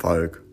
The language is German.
Falk.